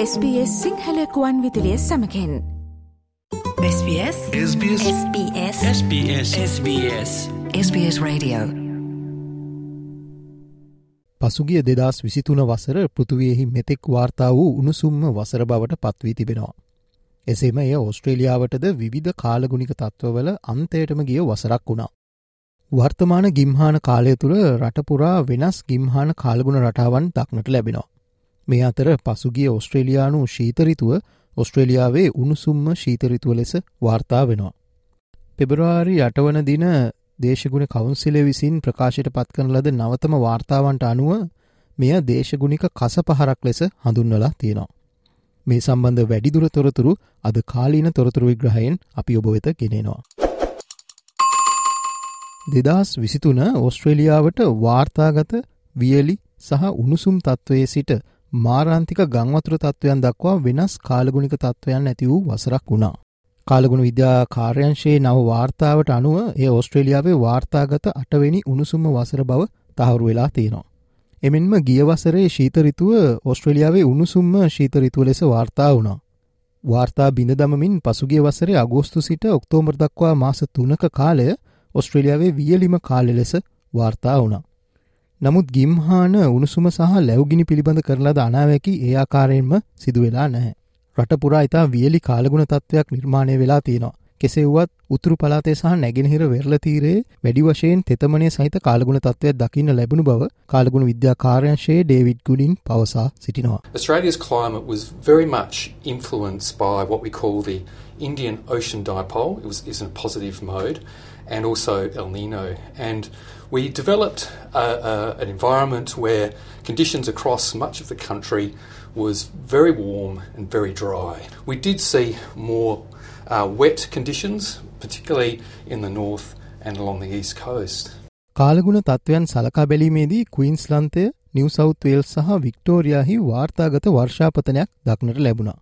SBS සිංහලකුවන් විදිලිය සමකෙන්. SBS SBS SBS SBS SBS SBS Radio. පසුගිය දෙදස් විසිතුන වසර පෘතුවයෙහි මෙතෙක් වාර්තා වූ උණුසුම්ම වසර බවට පත්වී තිබෙනවා. එසේම එය ඔස්ට්‍රේලියාවටද විවිධ කාලගුණික තත්ත්වවල අන්තයටම ගිය වසරක් වුණා. වර්තමාන ගිම්හාන කාලය තුළ රටපුරා වෙනස් ගිම්හාන කාලගුණ රටාවන් දක්නට ලැබෙනවා. මේ අතර පසුගිය ඔස්ට්‍රේලයානු ශීතරිතුව ඔස්ට්‍රේලියාවේ උණුසුම්ම ශීතරිතුව ලෙස වාර්තා වෙනවා. පෙබරවාරි අටවන දින දේශගුණ කවුන්සිලේ විසින් ප්‍රකාශයට පත්කන ලද නවතම වාර්තාවන්ට අනුව මෙය දේශගුණික කස පහරක් ලෙස හඳුන්වලා තියෙනවා. මේ සම්බන්ධ වැඩිදුර තොරතුරු අද කාලීන තොරතුරු විග්‍රහයෙන් අපි ඔබ වෙත ගෙනෙනවා. දෙදස් විසිතුන ඔස්ට්‍රේලියාවට වාර්තාගත වියලි සහ උණුසුම් තත්ත්වයේ සිට මාරාන්තික ගංවතුර තත්ත්වයන් දක්වා වෙනස් කාලගුණික තත්ත්වයන් ඇති වූ වසරක් වුණා. කාලගුණ විද්‍යා කාර්යංශයේ නව වාර්තාවට අනුව ඒ ඔස්ට්‍රේලියාවේ වාර්තාගත අටවෙනි උණුසුම්ම වසර බව තහවුරු වෙලා තියෙනවා. එමෙන්ම ගියවසරේ ශීතරිතුව ඔස්ට්‍රේලියාවේ උණුසුම්ම ශීතරිතුව ලෙස වාර්තා වුණා. වාර්තා බිඳ දමමින් පසුගිය වසරේ අගෝස්තු සිට ඔක්තෝමර් දක්වා මාස තුනක කාලය ඔස්ට්‍රේලියාවේ වියලිම කාලෙ ලෙස වාර්තා වුණා. නමුත් ගිම්හාන උණුසුම සහ ලැවගිනි පිළිබඳ කරලද අනාවැකි ඒ ආකාරයෙන්ම සිදුවෙලා නැහැ. රටපුරා ඉතා වියලි කාලගුණ තත්ත්වයක් නිර්මාණය වෙලා තියෙනවා. කෙසෙව්වත් උතුරු පලාතේ සහ නැගෙනහිර වෙරලතීරේ වැඩි වශයෙන් තෙතමනය සහිත කාලගුණ තත්ත්වයක් දකින්න ලැබුණු බව කාලගුණ විද්‍යා කාර්යංශයේ ඩේවිඩ් ගුඩින් පවසා සිටිනවා. Australia's climate was very much influenced by what we call the Indian Ocean Dipole. It was, it was in a positive mode, and also El Nino. And we developed a, a, an environment where conditions across much of the country was very warm and very dry. We did see more uh, wet conditions, particularly in the north and along the east coast. කාලගුණ තත්ත්වයන් සලකා බැලීමේදී ක්වීන්ස්ලන්තය නිව south වේල් සහ වික්ටෝරයාහි වාර්තාගත වර්ෂාපතනයක් දක්නට ලැබුණා.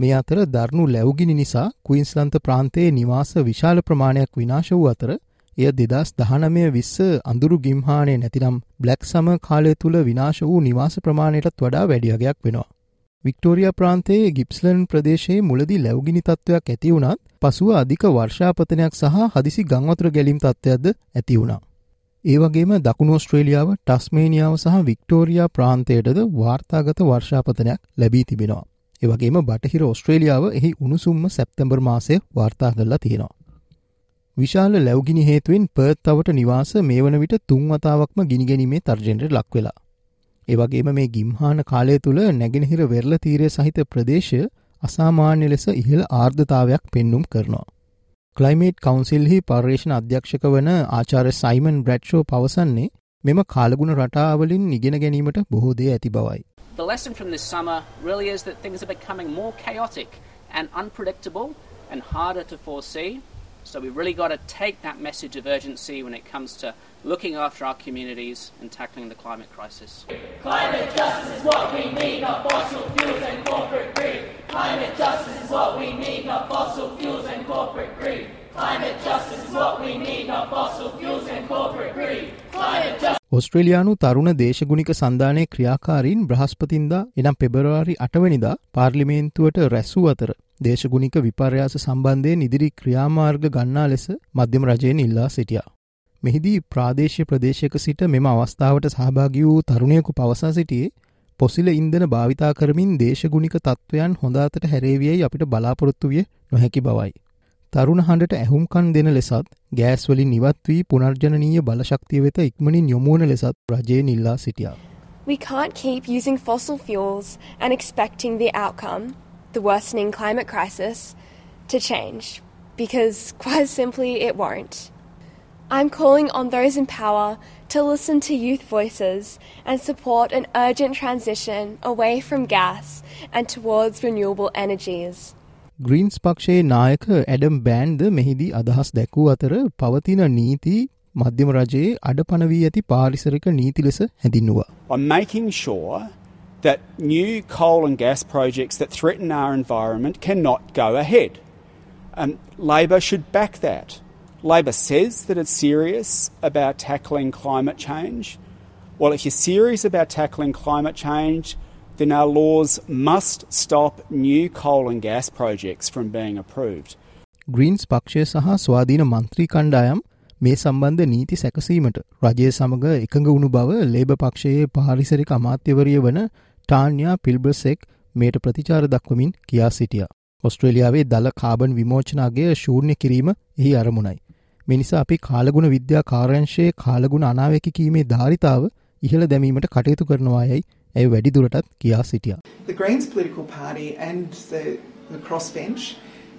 මේ අතර දරුණු ලැවගිනි නිසා ක්වීන්ස්ලන්ත ප්‍රාන්තයේ නිවාස විශාල ප්‍රමාණයක් විනාශ වූ අතර එය දෙදස් දහනමය විස්ස අඳුරු ගිම්හානය නැතිනම් බ්ලක් සම කාලය තුළ විනාශ වූ නිවාස ප්‍රමාණයටත් වඩා වැඩියගයක් වෙනවා. වික්ටෝරිය ප්‍රාන්තයේ ගිප්ස්ලන් ප්‍රදේශයේ මුලදි ලැවගිනි තත්ත්වයක් ඇති වුණත් පසුව අධික වර්ෂාපතනයක් සහ හදිසි ගංවතුර ගැලීම් තත්ත්වයක්ද ඇති වුණා. ඒවගේම දකුණු ස්ට්‍රේලියාව ටස්මේනියාව සහ වික්ටෝරයා ප්‍රාන්තයටද වාර්තාගත වර්ෂාපතනයක් ලැබී තිබෙනවා. ඒවගේම බටහිර ඔස්ට්‍රේලියාව එහි උණුසුම්ම සැප්තැම්බර් මාසය වාර්තා කරලා තියෙනවා. විශාල ලැවගිනි හේතුවෙන් පර්ත්තවට නිවාස මේ වන විට තුන්වතාවක්ම ගිනිගැනීමේ තර්ජනයට ලක්වෙලා. ඒවගේම මේ ගිම්හාන කාලය තුළ නැගෙනහිර වෙරල තීරය සහිත ප්‍රදේශය අසාමාන්‍ය ලෙස ඉහළ ආර්ධතාවයක් පෙන්නුම් කරනවා. කලයිමේට් කවන්සිල්හි පර්යේෂණ අධ්‍යක්ෂක වන ආචාර සයිමන් බ්‍රඩ්ෂෝ පවසන්නේ මෙම කාලගුණ රටාවලින් ඉගෙන ගැනීමට බොහෝ දේ ඇති බවයි. The lesson from this summer really is that things are becoming more chaotic and unpredictable and harder to foresee. So we've really got to take that message of urgency when it comes to looking after our communities and tackling the climate crisis. Climate justice is what we need, not fossil fuels and corporate greed. Climate justice is what we need, not fossil fuels and corporate greed. ඔස්ට්‍රේලයානු තරුණ දේශගුණික සන්ධානය ක්‍රියාකාරීන් බ්‍රහස්පතින්දා එනම් පෙබරවාරි අටවනිදා පාර්ලිමේන්තුවට රැස්සූ අතර දේශගුණික විපර්යාස සම්බන්ධයෙන් ඉදිරි ක්‍රියාමාර්ග ගන්නා ලෙස මධ්‍යම රජයෙන් ඉල්ලා සිටියා. මෙහිදී ප්‍රාදේශය ප්‍රදේශයක සිට මෙම අවස්ථාවට සහභාගි වූ තරුණයකු පවසා සිටියේ පොසිල ඉන්දන භාවිතා කරමින් දේශගුණික තත්ත්වයන් හොඳාතට හැරේවියයි අපිට බලාපොරොත්තු විය නොහැකි බවයි. තරුණ හඬට ඇහුම්කන් දෙන ලෙසත් ගෑස්වලින් ඉවත් වී පුනර්ජනනීය බලශක්තිය වෙත ඉක්මනින් යොමුවන ලෙසත් රජයෙන් ඉල්ලා සිටියා. We can't keep using fossil fuels and expecting the outcome, the worsening climate crisis, to change, because quite simply it won't. I'm calling on those in power to listen to youth voices and support an urgent transition away from gas and towards renewable energies. Greens පක්ෂයේ නායක ඇඩම් බෑන්්ද මෙහිදී අදහස් දැකූ අතර පවතින නීති මධ්‍යම රජයේ අඩපනවී ඇති පාරිසරික නීති ලෙස හැඳින්නවා. on making sure that new coal and gas projects that threaten our environment cannot go ahead. Um, Labor should back that. Labor says that it's serious about tackling climate change. Well, if you're serious about tackling climate change, then our laws must stop new coal and gas projects from being approved. Greens පක්ෂය සහ ස්වාධීන මන්ත්‍රී කණ්ඩායම් මේ සම්බන්ධ නීති සැකසීමට රජය සමඟ එකඟ වුණු බව ලේබ පක්ෂයේ පාරිසරික අමාත්‍යවරිය වන ටාන්යා පිල්බසෙක් මේට ප්‍රතිචාර දක්වමින් කියා සිටිය. ඔස්ට්‍රේලියාවේ දල කාබන් විමෝචනාගේ ශූර්ණය කිරීම එහි අරමුණයි. මිනිසා අපි කාලගුණ විද්‍යා කාරංශයේ කාලගුණ අනාවැකි කීමේ ධාරිතාව ඉහළ දැමීමට කටයුතු කරනවායයි ඇය වැඩිදුරටත් කියා සිටිය. The Greens political party and the, the crossbench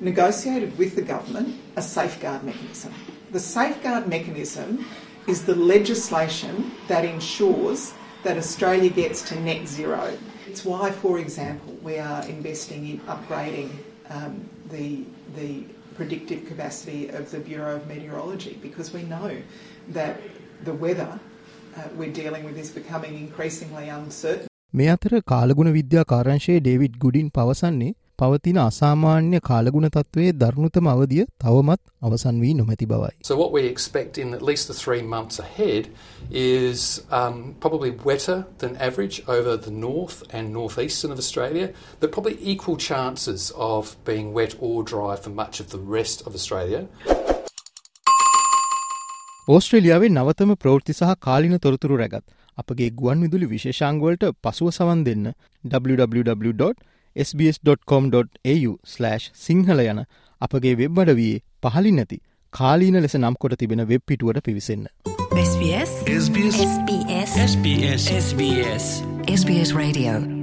negotiated with the government a safeguard mechanism. The safeguard mechanism is the legislation that ensures that Australia gets to net zero. It's why, for example, we are investing in upgrading um, the, the predictive capacity of the Bureau of Meteorology because we know that the weather uh, we're dealing with is becoming increasingly uncertain. මේ අතර කාලගුණ විද්‍යා කාරංශයේ David ගුඩින් පවසන්නේ පවතින අසාමාන්‍ය කාලගුණ තත්ත්වයේ දරුණුතම අවධිය තවමත් අවසන් වී නොමැති බවයි. So, what we expect in at least the three months ahead is um, probably wetter than average over the north and northeastern of Australia, but probably equal chances of being wet or dry for much of the rest of Australia. ඕස්ට්‍රේලියාවේ නවතම ප්‍රවෘත්ති සහ කාලින තොරතුරු රැගත් අපගේ ගුවන් විදුලි විශේෂංගවලට පසුව සවන් දෙන්න www.sbs.com.au සිංහල යන අපගේ වෙබ් අඩවයේ පහලින් නැති කාලීන ලෙස නම් කොට තිබෙන වෙබ් පිටුවට පිවිසන්න. SBS SBS SBS SBS SBS SBS Radio